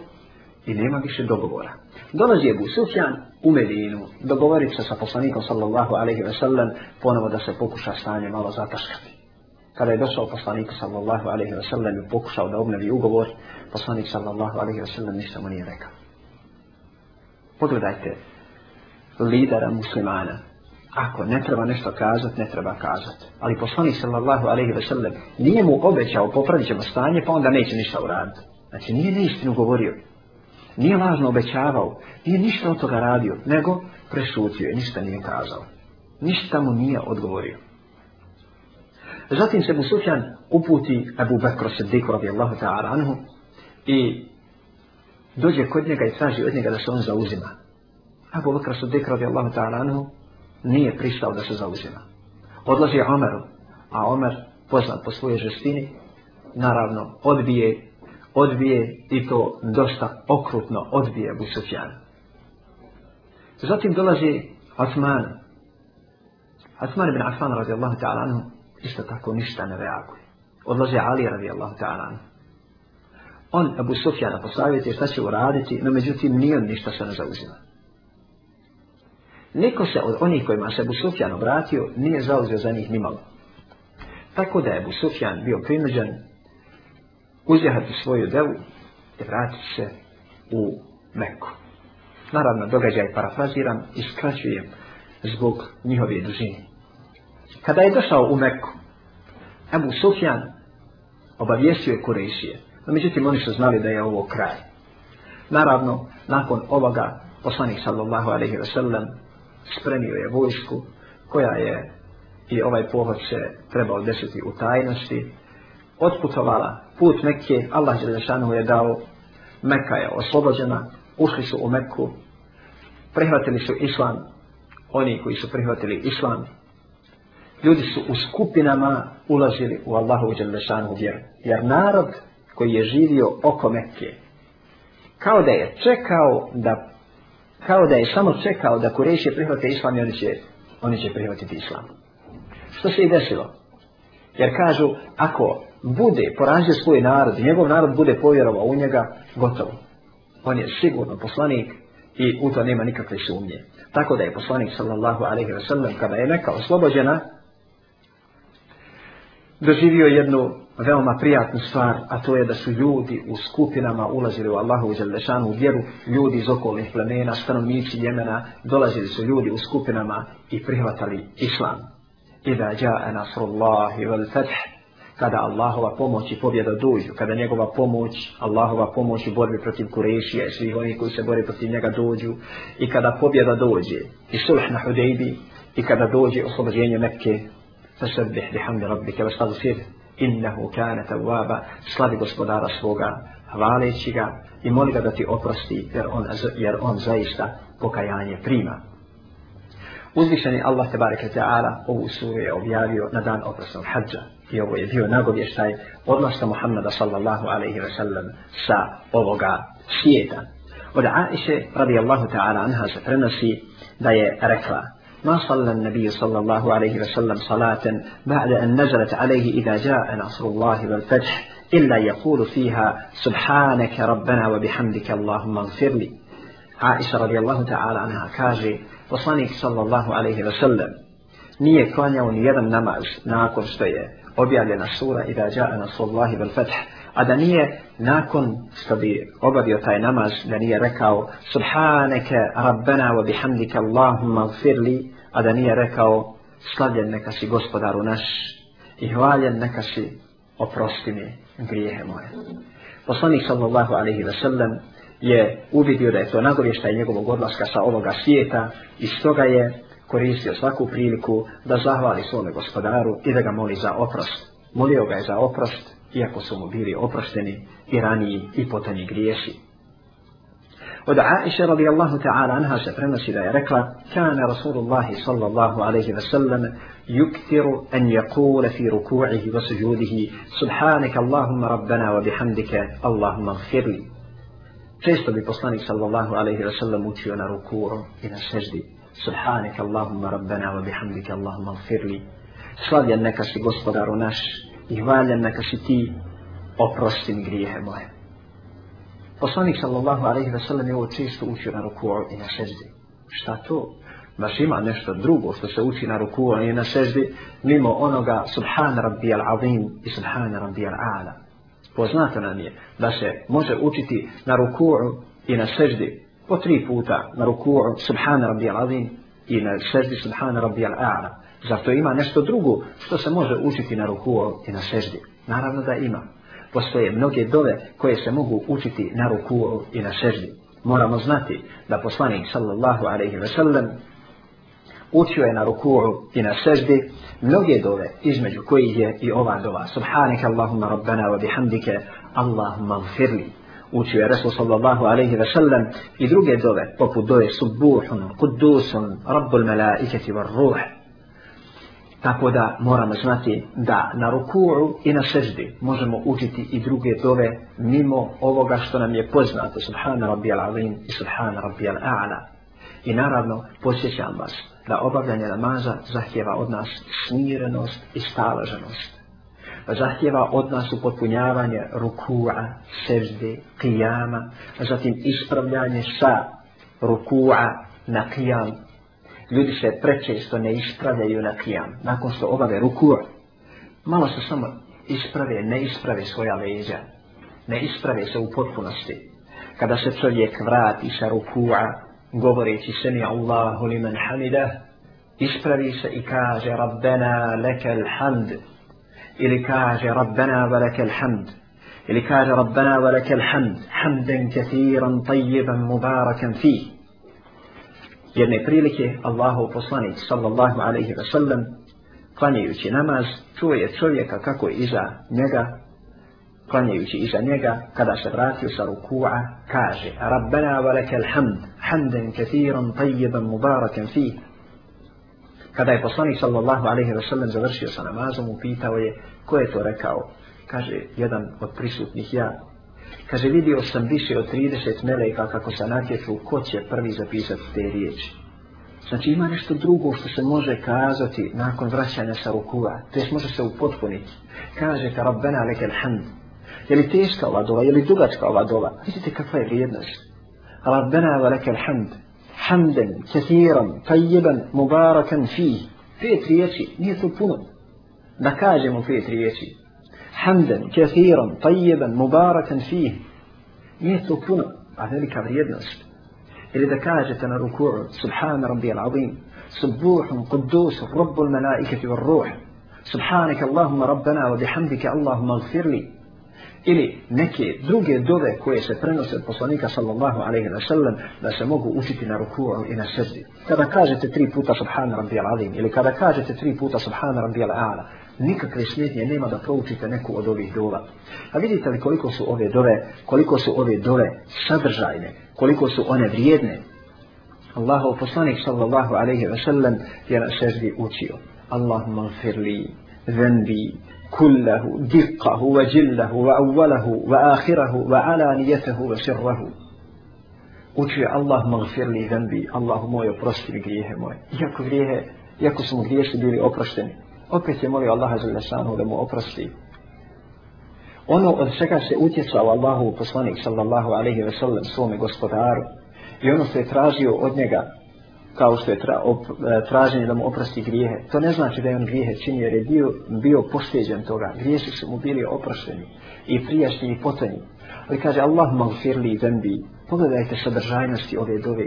[SPEAKER 1] i nema više dogovora. Dolazi Abu Sufjan u Medinu dogovoriti se sa poslanikom sallallahu alaihi wa sallam ponovo da se pokuša stanje malo zataškati kada je došao poslanik sallallahu alaihi wa sallam i pokušao da obnovi ugovor, poslanik sallallahu alaihi wa sallam ništa mu nije rekao. Pogledajte, lidera muslimana, ako ne treba nešto kazat, ne treba kazat. Ali poslanik sallallahu alaihi wa sallam nije mu obećao, popravit ćemo stanje, pa onda neće ništa uraditi. Znači, nije neistinu govorio. Nije lažno obećavao, nije ništa od toga radio, nego prešutio je, ništa nije kazao. Ništa mu nije odgovorio. Zatim se Musufjan uputi Abu Bakr Siddiq radijallahu ta'ala anhu i dođe kod njega i traži od njega da se on zauzima. Abu Bakr Siddiq radijallahu ta'ala anhu nije pristao da se zauzima. Odlazi Omeru, a Omer poznat po svojoj žestini, naravno odbije, odbije i to dosta okrutno odbije Musufjan. Zatim dolazi Osman. Osman ibn Affan radijallahu ta'ala anhu isto tako ništa ne reaguje. Odlaže Ali radijallahu ta'ala. On Abu Sufjana posavjeti šta će uraditi, no međutim nije ništa se ne zauzima. Niko se od onih kojima se Abu Sufjan obratio nije zauzio za njih nimalo. Tako da je Abu Sufjan bio prinuđen uzjehati svoju devu i vratit se u Meku. Naravno, događaj parafraziram i skraćujem zbog njihove dužine. Kada je došao u Meku, Ebu Sufjan obavijestio je Kurešije. No, međutim, oni su znali da je ovo kraj. Naravno, nakon ovoga, poslanik sallallahu alaihi wa sallam spremio je vojsku koja je i ovaj pohod se trebao desiti u tajnosti. Otputovala put Mekke, Allah Đelešanu je dao, Mekka je oslobođena, ušli su u Mekku, prihvatili su islam, oni koji su prihvatili islam, ljudi su u skupinama ulazili u Allahu Đelešanu vjeru. Jer narod koji je živio oko Mekke, kao da je čekao da kao da je samo čekao da Kurejši prihvate islam i oni će, oni će prihvatiti islam. Što se i desilo? Jer kažu, ako bude poražio svoj narod, njegov narod bude povjerovao u njega, gotovo. On je sigurno poslanik i u to nema nikakve sumnje. Tako da je poslanik sallallahu alaihi wa sallam kada je neka oslobođena, doživio jednu veoma prijatnu stvar, a to je da su ljudi u skupinama ulazili u Allahu Đelešanu u vjeru, ljudi iz okolnih plemena, stanovnici Jemena, dolazili su ljudi u skupinama i prihvatali Islam. Ida ja nasrullahi vel fath, kada Allahova pomoć i pobjeda dođu, kada njegova pomoć, Allahova pomoć u borbi protiv Kurešije, svih oni koji se bori protiv njega dođu, i kada pobjeda dođe, i sulh na Hudejbi, i kada dođe oslobođenje Mekke, فسبح بحمد ربك واستغفر إنه كان توابا صلاة gospodara رسولك hvaleći ga i moli ga da ti oprosti jer on, jer on zaista pokajanje prima. Uzvišeni Allah tebareke ta'ala ovu suru je objavio na dan oprosnog hađa i ovo je bio nagovještaj odlasta Muhammada sallallahu alaihi ve sellem sa ovoga svijeta. Od Aisha radijallahu ta'ala anha se prenosi da je rekla ما صلى النبي صلى الله عليه وسلم صلاة بعد أن نزلت عليه إذا جاء نصر الله والفتح إلا يقول فيها سبحانك ربنا وبحمدك اللهم اغفر لي عائشة رضي الله تعالى عنها كاجي وصانيك صلى الله عليه وسلم نية klanjao ni jedan namaz nakon وبيع لنا السورة إذا جاء نصر الله بالفتح a da nije nakon što bi obavio taj namaz, da nije rekao Subhaneke Rabbena wa bihamdike Allahumma gfirli, a da nije rekao slavljen neka si gospodaru naš i hvaljen neka si oprosti mi grijehe moje. Poslanik sallallahu alaihi ve sellem je uvidio da je to nagovještaj njegovog odlaska sa ovoga svijeta i stoga je koristio svaku priliku da zahvali svome gospodaru i da ga moli za oprost. Molio ga je za oprost iako su mu bili oprošteni i raniji i potanji griješi. Od Aisha radijallahu ta'ala anha se prenosi da je rekla Kana Rasulullahi sallallahu alaihi wa sallam yuktiru an yakule fi ruku'ihi wa sujudihi Subhaneke Allahumma Rabbana wa bihamdike Allahumma gfirli Često bi poslanik sallallahu alaihi wa sallam utio na ruku'u i na seždi Subhaneke Allahumma Rabbana wa bihamdike Allahumma gfirli Slavljen neka si gospodaru naš i hvaljen neka si ti oprosti mi grijehe moje. Poslanik sallallahu alaihi ve sellem je ovo često učio na ruku i na seždi. Šta to? Baš ima nešto drugo što se uči na ruku i na seždi mimo onoga subhana rabbi al-azim i subhana rabbi al-ala. Poznato nam je da se može učiti na ruku i na seždi po tri puta na ruku subhana rabbi al-azim i na seždi subhana rabbi al-ala. Zato ima nešto drugo što se može učiti na ruku i na seždi. Naravno da ima. Postoje mnoge dove koje se mogu učiti na ruku i na seždi. Moramo znati da poslanik sallallahu alaihi ve sellem učio je na ruku i na seždi mnoge dove između kojih je i ova dova. Subhanik Allahumma rabbana wa bihamdike Allahumma gfirli. Učio je Resul sallallahu alaihi ve sellem i druge dove poput dove subbuhun, kudusun, rabbul melaiketi var ruhe. Tako da moramo znati da na ruku'u i na seždi možemo učiti i druge dove mimo ovoga što nam je poznato. Subhana rabbi al-azim i subhana rabbi al-a'la. I naravno, posjećam vas da obavljanje namaza zahtjeva od nas smirenost i staloženost. Zahtjeva od nas upotpunjavanje ruku'a, seždi, qiyama, a zatim ispravljanje sa ruku'a na qiyam, ljudi se prečesto ne ispravljaju na kijam. Nakon što obave ruku, malo se samo isprave, ne isprave svoja leđa. Ne isprave se u potpunosti. Kada se čovjek vrati sa ruku'a, govoreći sami Allahu li man hamida, ispravi se i kaže Rabbena leke hamd. Ili kaže Rabbena ve leke hamd. Ili kaže Rabbena ve leke hamd. Hamden kathiran, tajjiban, mubarakan fih. Jedne prilike Allahu poslanik sallallahu alaihi wa sallam klanjajući namaz čuje čovjeka kako je iza njega klanjajući iza njega kada se vratio sa ruku'a kaže Rabbana wa lakal hamd hamdan kathiran tajjeban mubarakan fi kada je poslanik sallallahu alaihi wa sallam završio sa namazom upitao je ko je to rekao kaže jedan od prisutnih ja Kaže, vidio sam više od 30 meleka kako se natječu, ko će prvi zapisati te riječi. Znači, ima nešto drugo što se može kazati nakon vraćanja sa rukua. To može se upotpuniti. Kaže, ka rabbena leke l'hamd. Je li teška ova dova, je li dugačka ova dova? Vidite kakva je vrijednost. Rabbena leke l'hamd. Hamden, kathiran, tajjeban, mubarakan fi. Pet riječi, nije to puno. Da kažemo pet riječi, حمدا كثيرا طيبا مباركا فيه nije to puno, a velika vrijednost. Ili da kažete na ruku'u, subhana rabbi al-azim, subuhun, kudusu, rabbul malaikati wal ruh, subhanak Allahumma rabbana wa bihamdika Allahumma gfirli. Ili neke druge dove koje se prenose od poslanika sallallahu alaihi wa sallam da se mogu učiti na ruku'u i na srdi. Kada kažete tri puta subhana rabbi al-azim ili kada kažete tri puta subhana rabbi al-ala, nikakve smetnje nema da proučite neku od ovih dova. A vidite li koliko su ove dove, koliko su ove dove sadržajne, koliko su one vrijedne. Allahu poslanik sallallahu alejhi ve sellem je na sejdi učio. Allahumma firli zanbi kullahu diqqahu wa jillahu wa awwalahu wa akhirahu wa alaniyatahu wa sirrahu. Uči Allah magfir li zanbi, Allah moj oprosti grijehe moje. Iako grijehe, iako su mu griješi bili oprošteni opet je molio Allaha Đelešanu da mu oprosti. Ono od čega se utjecao Allahu poslanik sallallahu alaihi ve sellem svome gospodaru i ono što je tražio od njega kao što je tra, op, e, traženje da mu oprosti grijehe. To ne znači da je on grijehe činio jer je bio, bio posljeđen toga. Griješi su mu bili oprošteni i prijašnji i potanji. Ali kaže Allah magfir li zembi. Pogledajte sadržajnosti ove dove.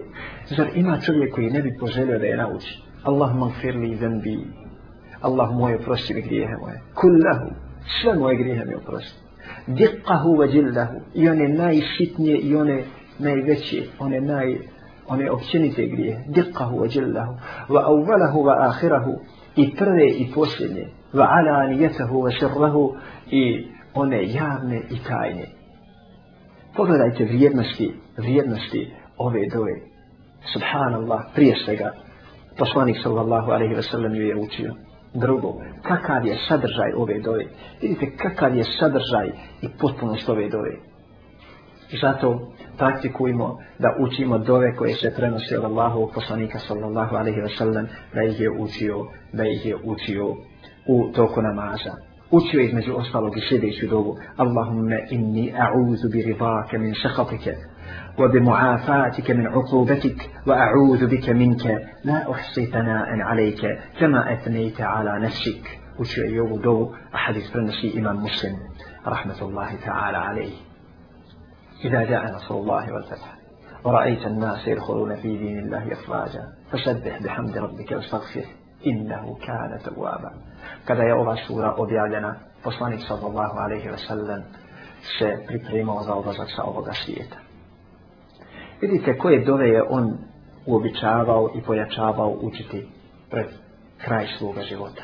[SPEAKER 1] Zar ima čovjek koji ne bi poželio da je nauči? Allah magfir li zembi. Allah moj oprosti mi grijehe moje. Kullahu. Sve moje grijehe mi oprosti. Dikahu wa jillahu. I one najsitnije i one najveće. One naj... One općenite grije. Dikahu wa jillahu. Wa awvalahu wa ahirahu. I prve i posljednje. Wa ala anijetahu wa sirrahu. I one javne i tajne. Pogledajte vrijednosti, vrijednosti ove doje. Subhanallah, prije svega, poslanik sallallahu alaihi wa sallam ju je učio drugo, kakav je sadržaj ove dove. Vidite kakav je sadržaj i potpunost ove dove. Zato praktikujemo da učimo dove koje se prenosi od Allahov poslanika sallallahu alaihi wa sallam, da ih je učio, da ih je učio u toku namaza. Učio između ostalog i sljedeću dovu. Allahumme inni a'udhu bi rivake min sakatike وبمعافاتك من عقوبتك وأعوذ بك منك لا أحصي ثناء عليك كما أثنيت على نفسك وشيء يوضو أحاديث برنسي إمام مسلم رحمة الله تعالى عليه إذا جاء نصر الله والفتح ورأيت الناس يدخلون في دين الله أفراجا فسبح بحمد ربك واستغفره إنه كان توابا كذا يوضع سورة sura objavljena poslanik صلى الله عليه وسلم سيبريمو pripremao za odlazak سيئته Vidite koje dove je on uobičavao i pojačavao učiti pred kraj svoga života.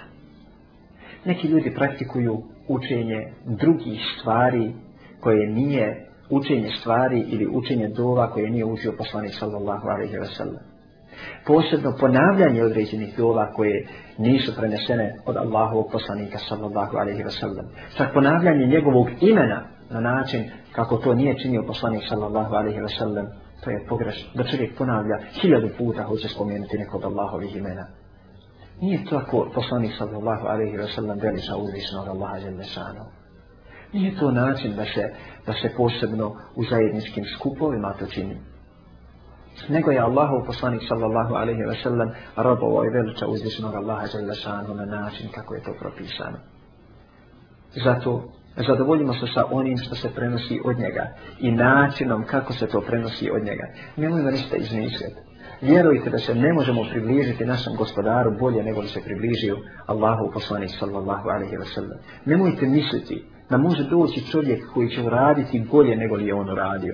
[SPEAKER 1] Neki ljudi praktikuju učenje drugih stvari koje nije učenje stvari ili učenje dova koje nije učio poslanik sallallahu alaihi wa sallam. Posebno ponavljanje određenih dova koje nisu prenesene od Allahovog poslanika sallallahu alaihi wa sallam. Čak ponavljanje njegovog imena na način kako to nije činio poslanik sallallahu alaihi wa sallam to je pogrešno, da čovjek ponavlja hiljadu puta hoće spomenuti nekog Allahovih imena. Nije to ako poslanik sallallahu alaihi wa sallam veliša uzvišnog Allaha želešanu. Nije to način da se, da se posebno u zajedničkim skupovima to čini. Nego je Allahov poslanik sallallahu alaihi wa sallam robovo i veliča uzvišnog Allaha želešanu na način kako je to propisano. Zato zadovoljimo se sa onim što se prenosi od njega i načinom kako se to prenosi od njega. Nemojmo ništa izmišljati. Vjerujte da se ne možemo približiti našem gospodaru bolje nego li se približio Allahu poslanih sallallahu alaihi wa sallam. Nemojte misliti da može doći čovjek koji će uraditi bolje nego li je on uradio.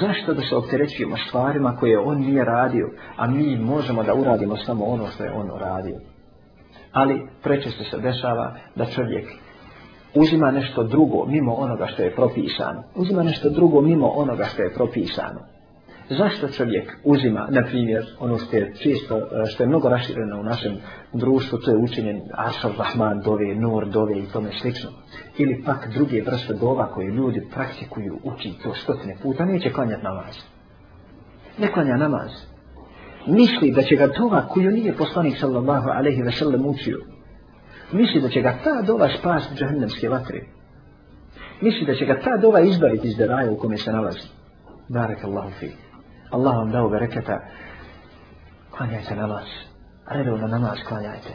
[SPEAKER 1] Zašto da se opterećujemo stvarima koje on nije radio, a mi možemo da uradimo samo ono što je on uradio? Ali prečesto se dešava da čovjek uzima nešto drugo mimo onoga što je propisano. Uzima nešto drugo mimo onoga što je propisano. Zašto čovjek uzima, na primjer, ono što je čisto, e, što je mnogo rašireno u našem društvu, to je učenje Ashar Rahman dove, Nur dove i tome slično. Ili pak druge vrste dova koje ljudi praktikuju, uči to stotine puta, neće klanjati namaz. Ne klanja namaz. Misli da će ga tova koju nije poslanik sallallahu alaihi ve sellem učio, misli da će ga ta dova spasti džahennemske vatre. Misli da će ga ta dova izbaviti iz deraja u kome se nalazi. Barak Allahu fi. Allah vam dao bereketa. Klanjajte namaz. Redo na namaz klanjajte.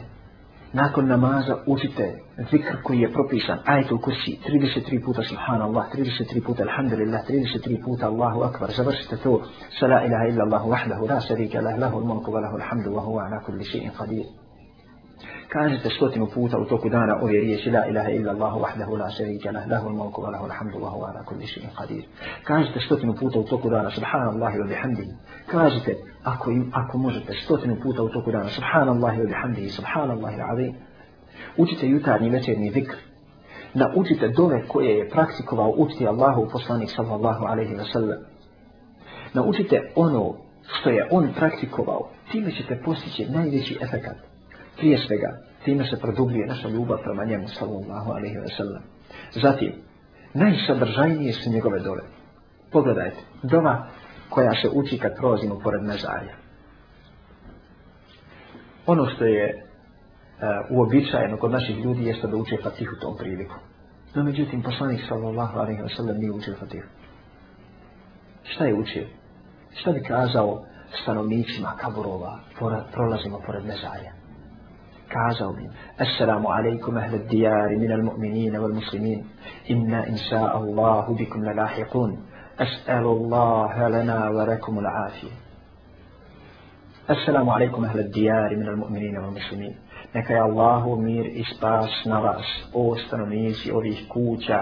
[SPEAKER 1] Nakon namaza učite zikr koji je propisan. Ajte u kursi 33 puta subhanallah, 33 puta alhamdulillah, 33 puta Allahu akbar. Završite to. Sala ilaha illa Allahu vahdahu, la sarika lahu lahu lmanku, lahu alhamdu, wa huwa ala kulli še'in qadir kažete stotinu puta u toku dana ove riječi la ilaha illa Allahu vahdahu la šarika lah lahul malku wa lahul hamdu wa huwa ala kulli shay'in qadir kažete stotinu puta u toku dana subhanallahi wa bihamdihi kažete ako im ako možete stotinu puta u toku dana subhanallahi wa bihamdihi subhanallahi alazim učite jutarnji večernji zikr da učite dove koje je praktikovao učiti Allahu poslanik sallallahu alejhi ve sellem naučite ono što je on praktikovao time ćete postići najveći efekat prije svega, time se produbljuje naša ljubav prema njemu, sallallahu alaihi wa sallam. Zatim, najsadržajnije su njegove dove. Pogledajte, dova koja se uči kad prolazimo pored mezarja. Ono što je uh, uobičajeno kod naših ljudi jeste da uče Fatih u tom priliku. No međutim, poslanik sallallahu alaihi wa sallam nije učio Fatih. Šta je učio? Šta bi kazao stanovnicima kaburova pora, prolazimo pored mezarja? kazao im Assalamu alaikum ahle dijari minal mu'minina wal muslimin Inna insa Allahu bikum la lahiqun As'alu Allahe lana wa rakum ul afi Assalamu alaikum ahle dijari minal mu'minina wal muslimin Neka je Allahu mir i spas na vas O stanovnici ovih kuća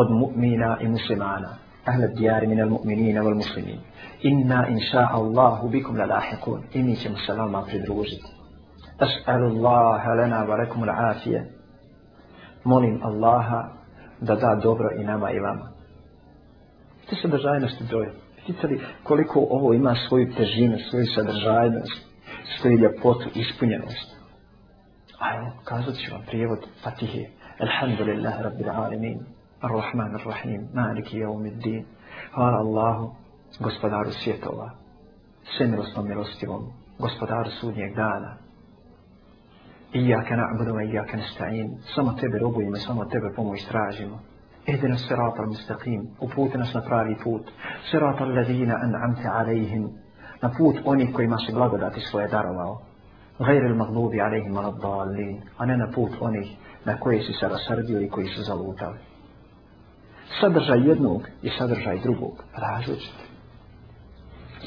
[SPEAKER 1] Od mu'mina i muslimana Ahle dijari minal mu'minina wal muslimin Inna insa Allahu bikum la lahiqun I mi ćemo se vama pridružiti As'alu Allaha lana wa lakum al-afiyah. Molim Allaha da da dobro i nama i vama. Te sadržajnosti broje. Vidite li koliko ovo ima svoju težinu, svoju sadržajnost, svoju ljepotu, ispunjenost. A evo, kazat ću vam prijevod Fatihi. Alhamdulillah, Rabbil Alamin, Ar-Rahman, Ar-Rahim, Maliki, Jevom Iddin. Hvala Allahu, gospodaru svjetova, sve milostno milostivom, gospodaru sudnjeg dana, Iyaka na'budu wa iyaka nasta'in. Samo tebe robujemo, samo tebe pomoć tražimo. Ihdina as-sirata al-mustaqim. Uputi nas na pravi put. Sirata al-ladhina an'amta 'alayhim. Na put onih kojima si blagodati svoje darovao. Ghayr al-maghdubi 'alayhim wa ad-dallin. Ana na put onih na koje si se rasrdio i koji su zalutali. Sadržaj jednog i sadržaj drugog različit.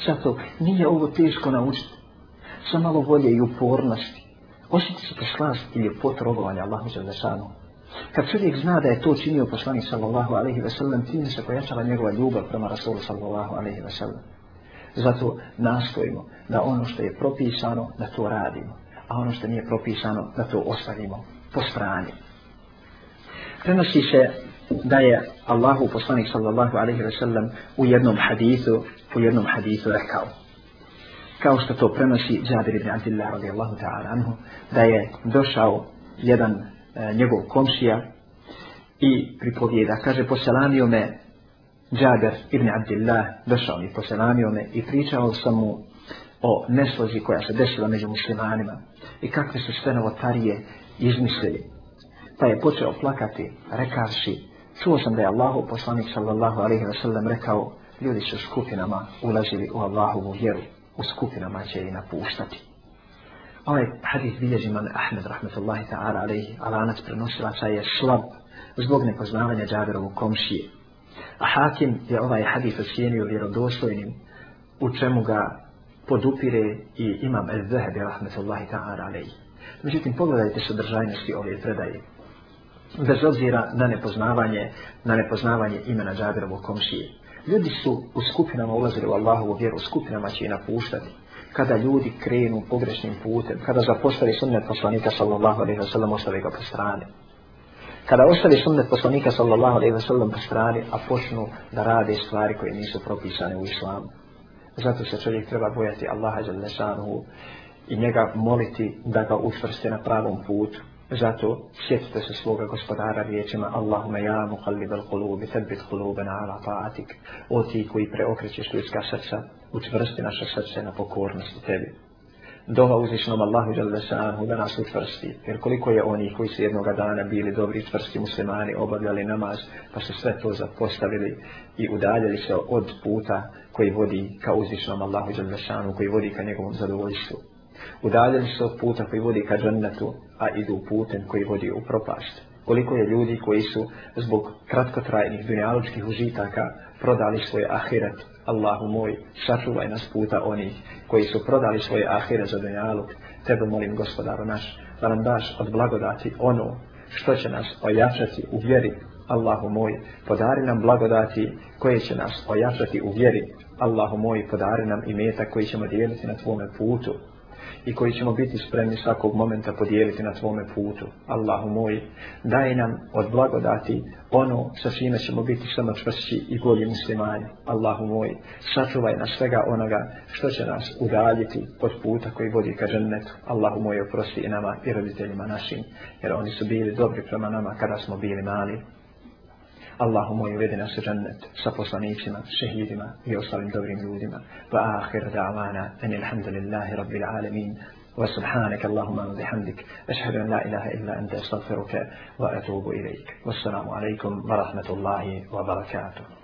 [SPEAKER 1] Zato nije ovo teško naučiti. Sa malo volje i upornosti osjeti su poslanost i ljepot rogovanja Allahu Đelešanu. Kad čovjek zna da je to činio poslanik sallallahu alaihi ve sellem, tim se pojačala njegova ljubav prema Rasulu sallallahu alaihi ve sellem. Zato nastojimo da ono što je propisano, da to radimo, a ono što nije propisano, da to ostavimo po strani. Prenosi se da je Allahu poslanik sallallahu alaihi ve sellem u jednom hadithu, u jednom hadithu rekao kao što to prenosi Džabir ibn Abdillah radijallahu ta'ala anhu, da je došao jedan e, njegov komšija i pripovjeda, kaže, poselamio me Džabir ibn Abdillah, došao mi, poselamio me i pričao sam mu o neslozi koja se desila među muslimanima i kakve su sve novotarije izmislili. Pa je počeo plakati, rekavši, čuo sam da je Allahu poslanik sallallahu alaihi wa sallam rekao, ljudi su skupinama ulazili u Allahovu vjeru u skupinama će je napuštati. Ovaj hadis bilježi imam Ahmed, rahmetullahi ta'ara, ali alanac prenosilaca je slab zbog nepoznavanja Džaberovu komšije. A Hakim je ovaj hadis ocijenio vjerodostojnim, u čemu ga podupire i imam El Zehebi, rahmetullahi ta'ara, ali. Međutim, pogledajte sadržajnosti ove predaje. Bez obzira na nepoznavanje, na nepoznavanje imena Džaberovu komšije. Ljudi su u skupinama ulazili u Allahovu vjeru, u skupinama će i napuštati. Kada ljudi krenu pogrešnim putem, kada zapostali sunnet poslanika sallallahu alaihi wa sallam, ostali ga po strani. Kada ostali sunnet poslanika sallallahu alaihi wa sallam po strani, a počnu da rade stvari koje nisu propisane u islamu. Zato se čovjek treba bojati Allaha i njega moliti da ga učvrste na pravom putu. Zato sjetite se svoga gospodara riječima Allahume ja muhallib al kulubi, sebit kulubena ala taatik. O ti koji preokrećeš ljudska srca, učvrsti naše srce na pokornosti tebi. Doha uzvišnom Allahu jalla sa'anhu da nas učvrsti, jer koliko je onih koji su jednoga dana bili dobri i čvrsti muslimani, obavljali namaz, pa su sve to zapostavili i udaljali se od puta koji vodi ka uzvišnom Allahu jalla sa'anhu, koji vodi ka njegovom zadovoljstvu. Udaljeni su od puta koji vodi ka džennetu, a idu putem koji vodi u propašt. Koliko je ljudi koji su zbog kratkotrajnih dunjaločkih užitaka prodali svoj ahiret, Allahu moj, sačuvaj nas puta onih koji su prodali svoj ahiret za dunjaloč, tebe molim gospodaru naš, da nam daš od blagodati ono što će nas ojačati u vjeri, Allahu moj, podari nam blagodati koje će nas ojačati u vjeri, Allahu moj, podari nam imeta koji ćemo dijeliti na tvome putu, i koji ćemo biti spremni svakog momenta podijeliti na tvome putu. Allahu moj, daj nam od blagodati ono sa svime ćemo biti samo čvrši i bolji muslimani. Allahu moj, sačuvaj nas svega onoga što će nas udaljiti od puta koji vodi ka žennetu. Allahu moj, oprosti i nama i roditeljima našim, jer oni su bili dobri prema nama kada smo bili mali. اللهم يريدنا سجنة الجنة سفصانيتنا شهيدنا يوصل دورهم لودنا وآخر دعوانا أن الحمد لله رب العالمين وسبحانك اللهم وبحمدك أشهد أن لا إله إلا أنت استغفرك وأتوب إليك والسلام عليكم ورحمة الله وبركاته